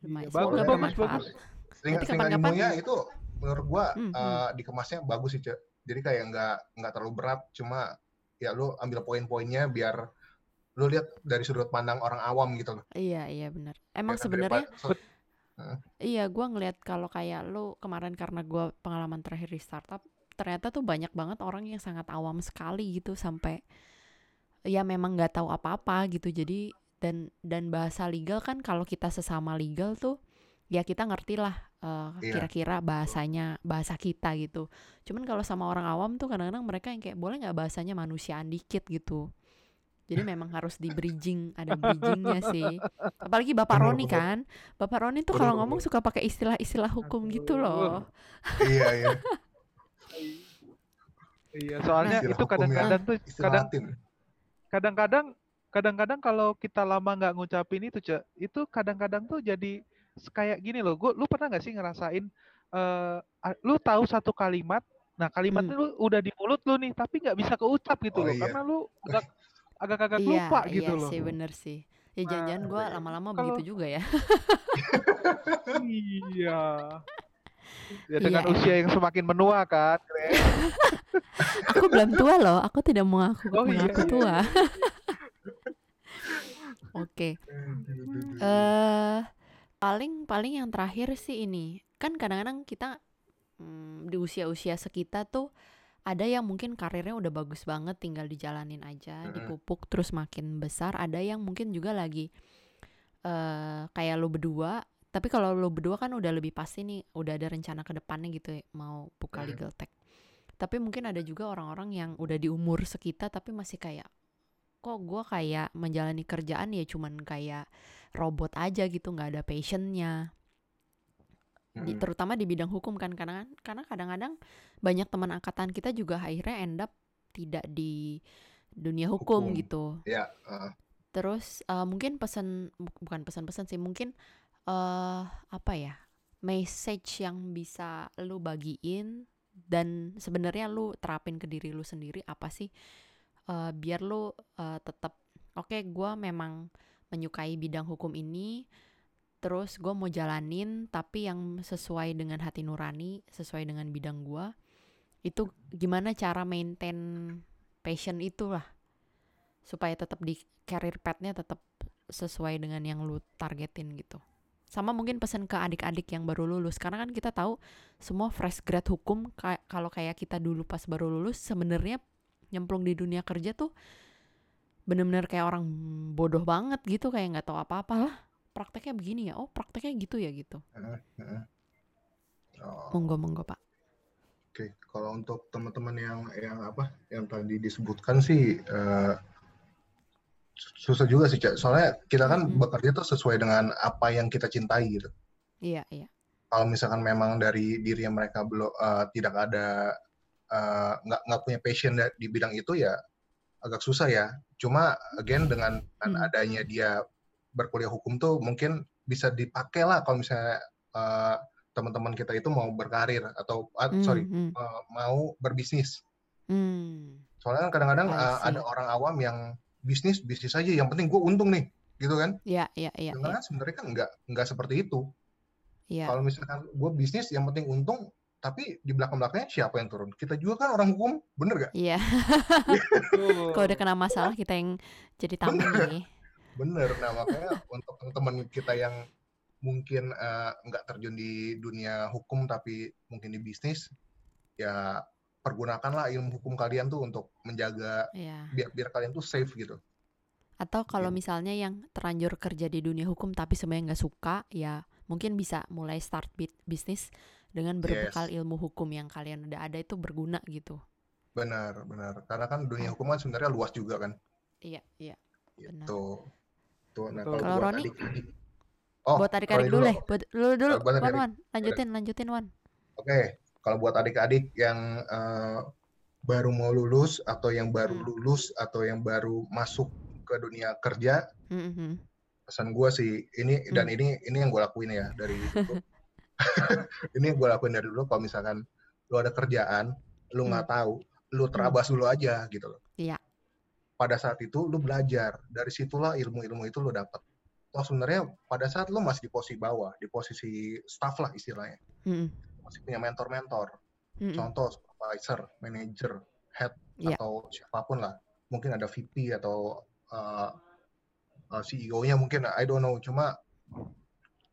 Lumayan. Iya, bagus bagus bagus. Seringan kapan-kapan- ilmunya itu menurut gua Hmm, eh, dikemasnya bagus sih, Cek. Jadi kayak nggak nggak terlalu berat, cuma ya lu ambil poin-poinnya biar lu lihat dari sudut pandang orang awam gitu loh. Iya iya benar. Ya Emang kan, sebenarnya daripada- iya gue ngelihat kalau kayak lu kemarin karena gue pengalaman terakhir di startup, ternyata tuh banyak banget orang yang sangat awam sekali gitu sampai ya memang nggak tahu apa-apa gitu. Jadi dan dan bahasa legal kan kalau kita sesama legal tuh ya kita ngerti lah Iya. kira-kira bahasanya bahasa kita gitu. Cuman kalau sama orang awam tuh kadang-kadang mereka yang kayak boleh nggak bahasanya manusiaan dikit gitu. Jadi memang harus di bridging, ada bridgingnya sih. Apalagi Bapak Bener, Roni bener. kan, Bapak Roni tuh kalau ngomong suka pakai istilah-istilah hukum gitu loh. iya, iya. Iya soalnya Istilah itu kadang-kadang tuh kadang kadang-kadang kadang-kadang kalau kita lama nggak ngucapin itu cek itu kadang-kadang tuh jadi kayak gini loh, gua lu pernah nggak sih ngerasain eh a- lu tahu satu kalimat, nah kalimatnya Hmm. lu udah di mulut lu nih, tapi nggak bisa keucap gitu Oh loh, iya. karena lu agak agak-agak Iya, lupa iya gitu loh. sih bener sih. Ya Nah, jangan-jangan gue Iya. lama-lama kalau begitu juga ya. iya. Ya Iya dengan usia emang. yang semakin menua kan. <laughs> Aku belum tua loh. Aku tidak mengaku Oh iya mengaku iya. tua. <laughs> Oke. <laughs> Eh paling paling yang terakhir sih ini. Kan kadang-kadang kita mm, di usia-usia sekitar tuh ada yang mungkin karirnya udah bagus banget tinggal dijalanin aja, dipupuk terus makin besar. Ada yang mungkin juga lagi eh kayak lu berdua. Tapi kalau lu berdua kan udah lebih pasti nih, udah ada rencana ke depannya gitu ya, mau buka Mm. legal tech. Tapi mungkin ada juga orang-orang yang udah di umur sekitar tapi masih kayak kok gue kayak menjalani kerjaan ya cuman kayak robot aja gitu nggak ada passionnya Di- Mm. terutama di bidang hukum kan karena karena kadang-kadang banyak teman angkatan kita juga akhirnya end up tidak di dunia hukum, Hukum. gitu Ya, uh, terus eh, mungkin pesan bu- bukan pesan-pesan sih mungkin eh apa ya message yang bisa lu bagiin dan sebenarnya lu terapin ke diri lu sendiri apa sih Eh, biar lu eh, tetap oke gua memang menyukai bidang hukum ini terus gue mau jalanin tapi yang sesuai dengan hati nurani sesuai dengan bidang gua itu gimana cara maintain passion itulah. Supaya tetap di career path-nya tetap sesuai dengan yang lu targetin gitu. Sama mungkin pesan ke adik-adik yang baru lulus karena kan kita tahu semua fresh grad hukum ka- kalau kayak kita dulu pas baru lulus sebenarnya nyemplung di dunia kerja tuh bener-bener kayak orang bodoh banget gitu kayak nggak tahu apa-apa lah prakteknya begini ya oh prakteknya gitu ya gitu uh, uh. Oh, monggo monggo pak Oke, kalau untuk teman-teman yang yang apa yang tadi disebutkan sih eh, susah juga sih, Cak. Soalnya kita kan Mm-mm. bekerja tuh sesuai dengan apa yang kita cintai gitu. iya iya Kalau misalkan memang dari diri yang mereka belum eh, tidak ada eh, nggak nggak punya passion di bidang itu ya agak susah ya. Cuma again dengan, dengan Hmm. adanya dia berkuliah hukum tuh mungkin bisa dipakai lah kalau misalnya eh, teman-teman kita itu mau berkarir atau Hmm, sorry eh, mau berbisnis. hmm. Soalnya kan kadang-kadang uh, ada orang awam yang bisnis bisnis aja, yang penting gue untung nih, gitu kan? iya iya iya Sedangkan iya sebenarnya kan nggak nggak seperti itu. iya Kalau misalkan gue bisnis yang penting untung, tapi di belakang belakangnya siapa yang turun? Kita juga kan orang hukum, bener gak? iya Betul. <laughs> kalau udah kena masalah kita yang jadi tamu nih Bener. Nah makanya untuk teman-teman kita yang mungkin uh, nggak terjun di dunia hukum tapi mungkin di bisnis, ya pergunakanlah ilmu hukum kalian tuh untuk menjaga iya biar biar kalian tuh safe gitu. Atau kalau Gitu. misalnya yang terlanjur kerja di dunia hukum tapi sebenarnya nggak suka, ya mungkin bisa mulai start bit bisnis dengan berbekal ilmu hukum yang kalian udah ada itu berguna gitu. Benar, benar. Karena kan dunia hukum kan sebenarnya luas juga kan. Iya, iya. Benar. Gitu. Tuh, nah Betul. kalau Kalau buat Roni? adik-adik. Oh, buat adik-adik dulu deh, buat lu dulu, Buat Wan, adik-adik. Wan. Lanjutin, lanjutin, Wan. Oke, kalau buat adik-adik yang eh, baru mau lulus atau yang baru Hmm. lulus atau yang baru masuk ke dunia kerja, Mhm. pesan gue sih ini dan Hmm. ini ini yang gue lakuin ya dari <laughs> dulu. <laughs> ini yang gue lakuin dari dulu. Kalau misalkan lu ada kerjaan, lu nggak tahu, lu terabas dulu aja gitu loh. Hmm. Iya. Pada saat itu lu belajar, dari situlah ilmu-ilmu itu lu dapat. Toh sebenarnya pada saat lu masih di posisi bawah, di posisi staff lah istilahnya, Mhm. masih punya mentor-mentor, Mhm. contoh supervisor, manager, head Iya. atau siapa pun lah, mungkin ada VP atau uh, uh, CEO-nya mungkin, I don't know, cuma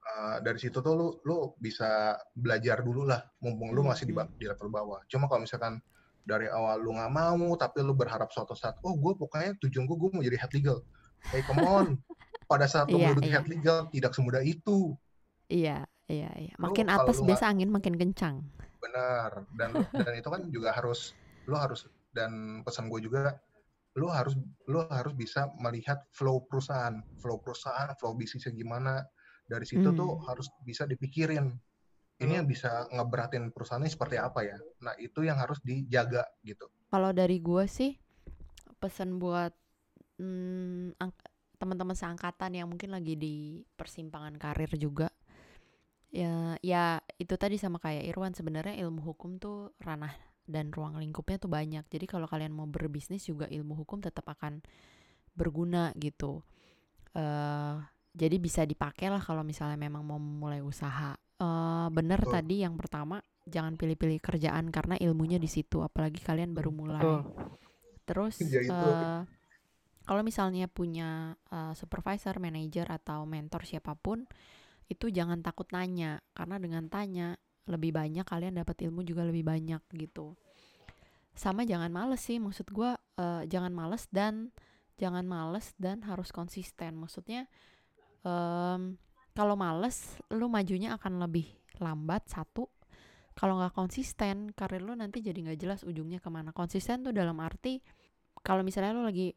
uh, dari situ tuh lu lu bisa belajar dulu lah, mumpung lu masih di, di level bawah. Cuma kalau misalkan dari awal lu nggak mau, tapi lu berharap suatu saat, oh gue pokoknya tujuan gue gue mau jadi head legal. Hey come on, <laughs> pada saat lu mau jadi iya. head legal tidak semudah itu. Iya, iya, iya. Makin atas biasa angin makin kencang. Benar. Dan dan itu kan juga harus lu harus dan pesan gue juga lu harus lu harus bisa melihat flow perusahaan, flow perusahaan, flow bisnisnya gimana. Dari situ Hmm. tuh harus bisa dipikirin. Ini yang bisa ngeberatin perusahaannya seperti apa ya. Nah, itu yang harus dijaga gitu. Kalau dari gua sih pesan buat mm, ang- teman-teman seangkatan yang mungkin lagi di persimpangan karir juga Ya, ya itu tadi sama kayak Irwan sebenarnya ilmu hukum tuh ranah dan ruang lingkupnya tuh banyak. Jadi kalau kalian mau berbisnis juga ilmu hukum tetap akan berguna gitu. Uh, jadi bisa dipakai lah kalau misalnya memang mau mulai usaha. Uh, bener oh. tadi yang pertama jangan pilih-pilih kerjaan karena ilmunya di situ. Apalagi kalian baru mulai. Oh. Terus uh, kalau misalnya punya uh, supervisor, manager atau mentor siapa pun itu jangan takut nanya karena dengan tanya lebih banyak kalian dapat ilmu juga lebih banyak gitu sama jangan males sih maksud gue uh, jangan males dan jangan males dan harus konsisten maksudnya um, kalau males lu majunya akan lebih lambat satu. Kalau nggak konsisten karir lu nanti jadi nggak jelas ujungnya ke mana. Konsisten tuh dalam arti kalau misalnya lu lagi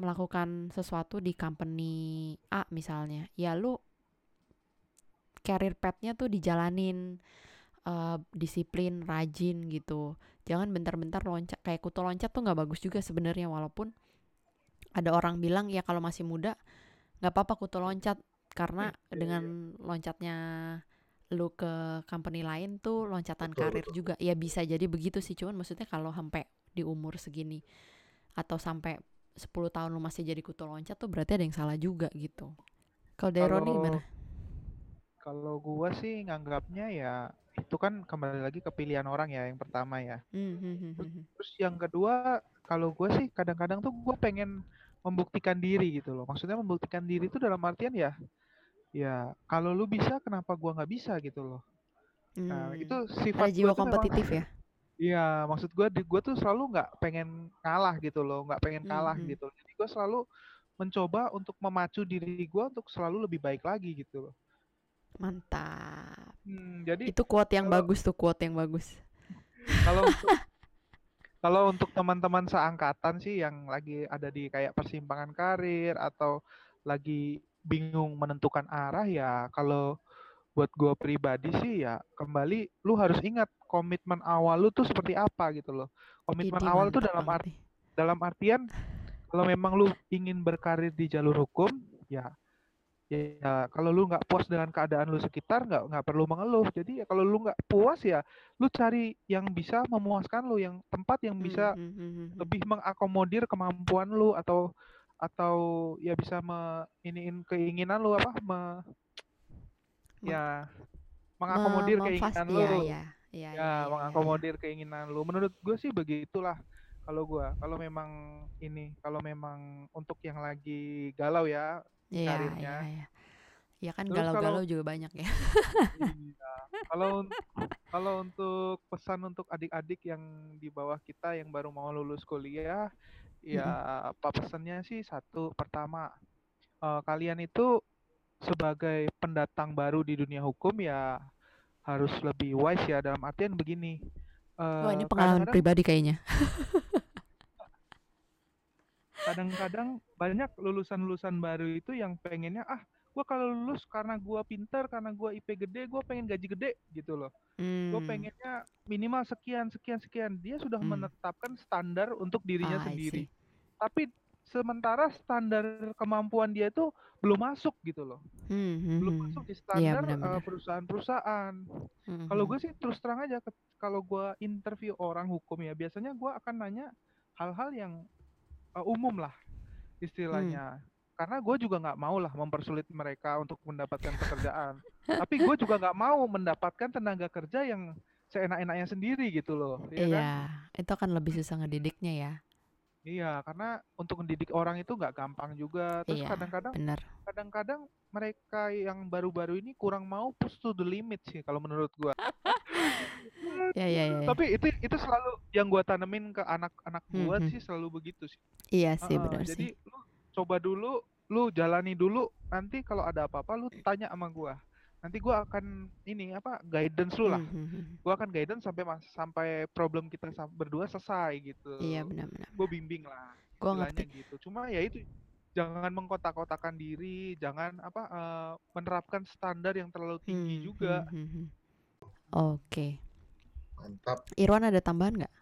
melakukan sesuatu di company A misalnya ya lu career path-nya tuh dijalanin uh, disiplin, rajin gitu. Jangan bentar-bentar loncat kayak kutu loncat tuh nggak bagus juga sebenarnya walaupun ada orang bilang ya kalau masih muda nggak apa-apa kutu loncat karena iya, iya, dengan iya. loncatnya lu ke company lain tuh loncatan betul, karir betul. juga ya bisa jadi begitu sih cuman maksudnya kalau sampai di umur segini atau sampai 10 tahun lu masih jadi kutu loncat tuh berarti ada yang salah juga gitu. Kalau Deroni gimana? Kalau gua sih nganggapnya ya itu kan kembali lagi ke pilihan orang ya yang pertama ya. Mm-hmm. Terus, yang kedua kalau gue sih kadang-kadang tuh gue pengen membuktikan diri gitu loh. Maksudnya membuktikan diri itu dalam artian ya, ya kalau lu bisa kenapa gue nggak bisa gitu loh. Nah, hmm. itu sifat jiwa kompetitif memang, ya. Iya, maksud gue di gue tuh selalu nggak pengen kalah gitu loh, nggak pengen kalah mm-hmm. gitu. Jadi gue selalu mencoba untuk memacu diri gue untuk selalu lebih baik lagi gitu loh. Mantap. Hmm, jadi itu quote yang kalau, bagus tuh quote yang bagus. Kalau untuk, <laughs> kalau untuk teman-teman seangkatan sih yang lagi ada di kayak persimpangan karir atau lagi bingung menentukan arah ya kalau buat gue pribadi sih ya kembali lu harus ingat komitmen awal lu tuh seperti apa gitu loh. Komitmen awal tuh dalam arti dalam artian kalau memang lu ingin berkarir di jalur hukum ya ya kalau lu nggak puas dengan keadaan lu sekitar nggak nggak perlu mengeluh. Jadi ya kalau lu nggak puas ya lu cari yang bisa memuaskan lu yang tempat yang bisa hmm, hmm. lebih mengakomodir kemampuan lu atau atau ya bisa me iniin keinginan lu apa me, ya mengakomodir me, keinginan lu ya, ya, ya, ya, ya mengakomodir ya. keinginan lu menurut gue sih begitulah kalau gue kalau memang ini kalau memang untuk yang lagi galau ya Iya, karirnya. Iya, iya. Ya kan galau-galau juga banyak ya. iya. Kalau kalau untuk pesan untuk adik-adik yang di bawah kita yang baru mau lulus kuliah, ya apa pesannya sih satu pertama uh, kalian itu sebagai pendatang baru di dunia hukum ya harus lebih wise ya dalam artian begini. Uh, Wah ini pengalaman pribadi kayaknya. kadang-kadang banyak lulusan-lulusan baru itu yang pengennya ah gue kalau lulus karena gue pinter karena gue IP gede gue pengen gaji gede gitu loh hmm. gue pengennya minimal sekian sekian sekian dia sudah hmm. menetapkan standar untuk dirinya ah, sendiri tapi sementara standar kemampuan dia itu belum masuk gitu loh hmm, hmm, belum hmm. masuk di iya, standar ya, perusahaan-perusahaan hmm, kalau gue sih terus terang aja kalau gue interview orang hukum ya biasanya gue akan nanya hal-hal yang uh, umum lah istilahnya. Hmm. Karena gue juga nggak mau lah mempersulit mereka untuk mendapatkan pekerjaan. Tapi gue juga nggak mau mendapatkan tenaga kerja yang seenak-enaknya sendiri gitu loh. Ya iya, kan? itu akan lebih susah ngedidiknya ya. Iya, karena untuk mendidik orang itu nggak gampang juga. Terus iya, kadang-kadang, kadang-kadang mereka yang baru-baru ini kurang mau push to the limit sih kalau menurut gue. ya, ya, ya, Tapi itu itu selalu yang gue tanemin ke anak-anak gue hmm, sih selalu begitu sih. Iya sih uh, benar jadi, sih. lu coba dulu, lu jalani dulu. Nanti kalau ada apa-apa lu tanya sama gue nanti gue akan ini apa guidance lu lah. Mm -hmm. gue akan guidance sampai mas sampai problem kita berdua selesai gitu. Iya benar-benar gue bimbing lah gue ngerti. gitu. Cuma ya itu jangan mengkotak-kotakan diri jangan apa uh, menerapkan standar yang terlalu tinggi hmm, juga. hmm, hmm, oke. Okay. mantap. Irwan ada tambahan nggak?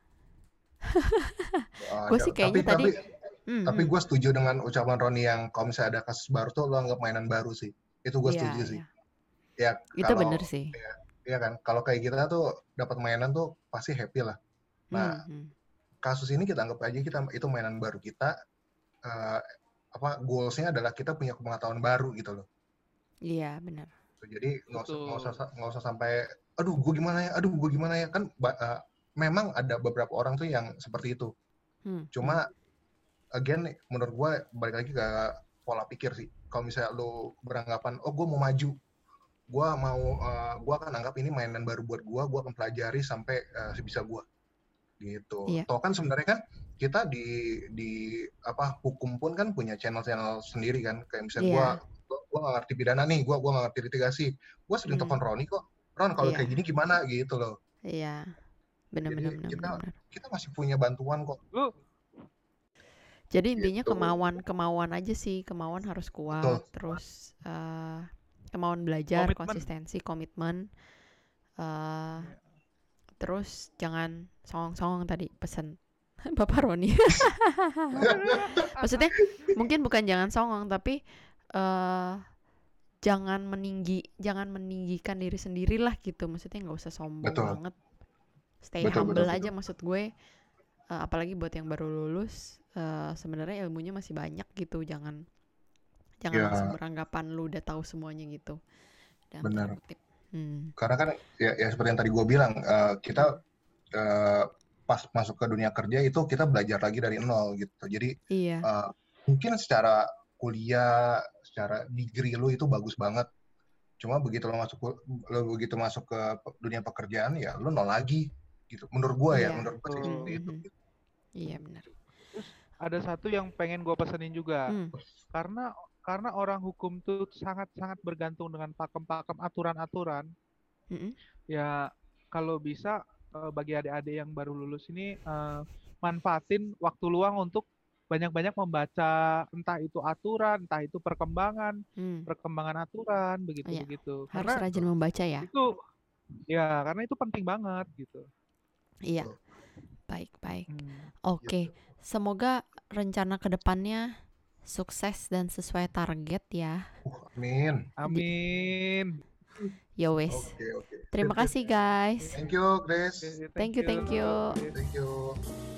<laughs> Gue sih kayaknya tapi, tadi tapi, mm, tapi gue setuju dengan ucapan Roni yang kalau misalnya ada kasus baru tuh lo anggap mainan baru sih itu gue yeah, setuju yeah. sih ya Itu kalau bener sih. ya kan kalau kayak kita tuh dapat mainan tuh pasti happy lah. Nah, Hmm, hmm. kasus ini kita anggap aja kita itu mainan baru kita eh, apa goalsnya adalah kita punya pengetahuan baru gitu loh. Iya, benar. Jadi nggak usah nggak usah nggak usah sampai aduh gue gimana ya, aduh gue gimana ya kan eh, memang ada beberapa orang tuh yang seperti itu. Hmm, hmm. Cuma again menurut gue balik lagi ke pola pikir sih. Kalau misalnya lo beranggapan oh gue mau maju, gue mau eh, gue akan anggap ini mainan baru buat gue, gue akan pelajari sampai eh, sebisa gue gitu. Iya. Toh kan sebenarnya kan kita di di apa hukum pun kan punya channel-channel sendiri kan. Kayak misalnya gua gua gua nggak ngerti pidana nih, gua gua nggak ngerti litigasi. Gua sering Hmm. telepon Roni kok. Ron kalau Iya. kayak gini gimana gitu loh. Iya. Benar Jadi benar benar kita- benar. Kita masih punya bantuan kok. Lu Jadi intinya Gitu. kemauan kemauan aja sih, kemauan harus kuat, Betul. terus eh, kemauan belajar, Komitmen. konsistensi, komitmen. eh terus jangan songong-songong tadi pesan Bapak Roni. Maksudnya mungkin bukan jangan songong tapi eh jangan meninggi, jangan meninggikan diri sendiri lah gitu. Maksudnya nggak usah sombong Betul. banget. Stay Betul, humble betul, aja maksud gue. Eh, apalagi buat yang baru lulus, eh, sebenarnya ilmunya masih banyak gitu. Jangan jangan Ya. langsung beranggapan lu udah tahu semuanya gitu. Dalam tanda Benar. Hmm. Karena kan ya, ya seperti yang tadi gua bilang, eh, kita eh, pas masuk ke dunia kerja itu kita belajar lagi dari nol gitu. Jadi Iya. eh, mungkin secara kuliah, secara degree lu itu bagus banget. Cuma begitu lo masuk lo begitu masuk ke dunia pekerjaan ya lu nol lagi gitu. Menurut gua ya, Iya. menurut gua sih Betul. seperti itu. Mhm. Iya benar. Ada satu yang pengen gue pesenin juga. Hmm. Karena karena orang hukum tuh sangat sangat bergantung dengan pakem-pakem aturan-aturan. Mm-mm. Ya kalau bisa eh, bagi adik-adik yang baru lulus ini eh, manfaatin waktu luang untuk banyak-banyak membaca entah itu aturan, entah itu perkembangan, Hmm. perkembangan aturan begitu Iya. begitu. Harus Karena rajin membaca ya. itu ya karena itu penting banget gitu. Iya. Baik, baik. Hmm. Oke. Semoga rencana ke depannya sukses dan sesuai target ya. Uh, amin. Amin. Ya wes. Oke, oke. Terima kasih guys. Thank you, Grace. Thank you, thank you. Grace. Thank you.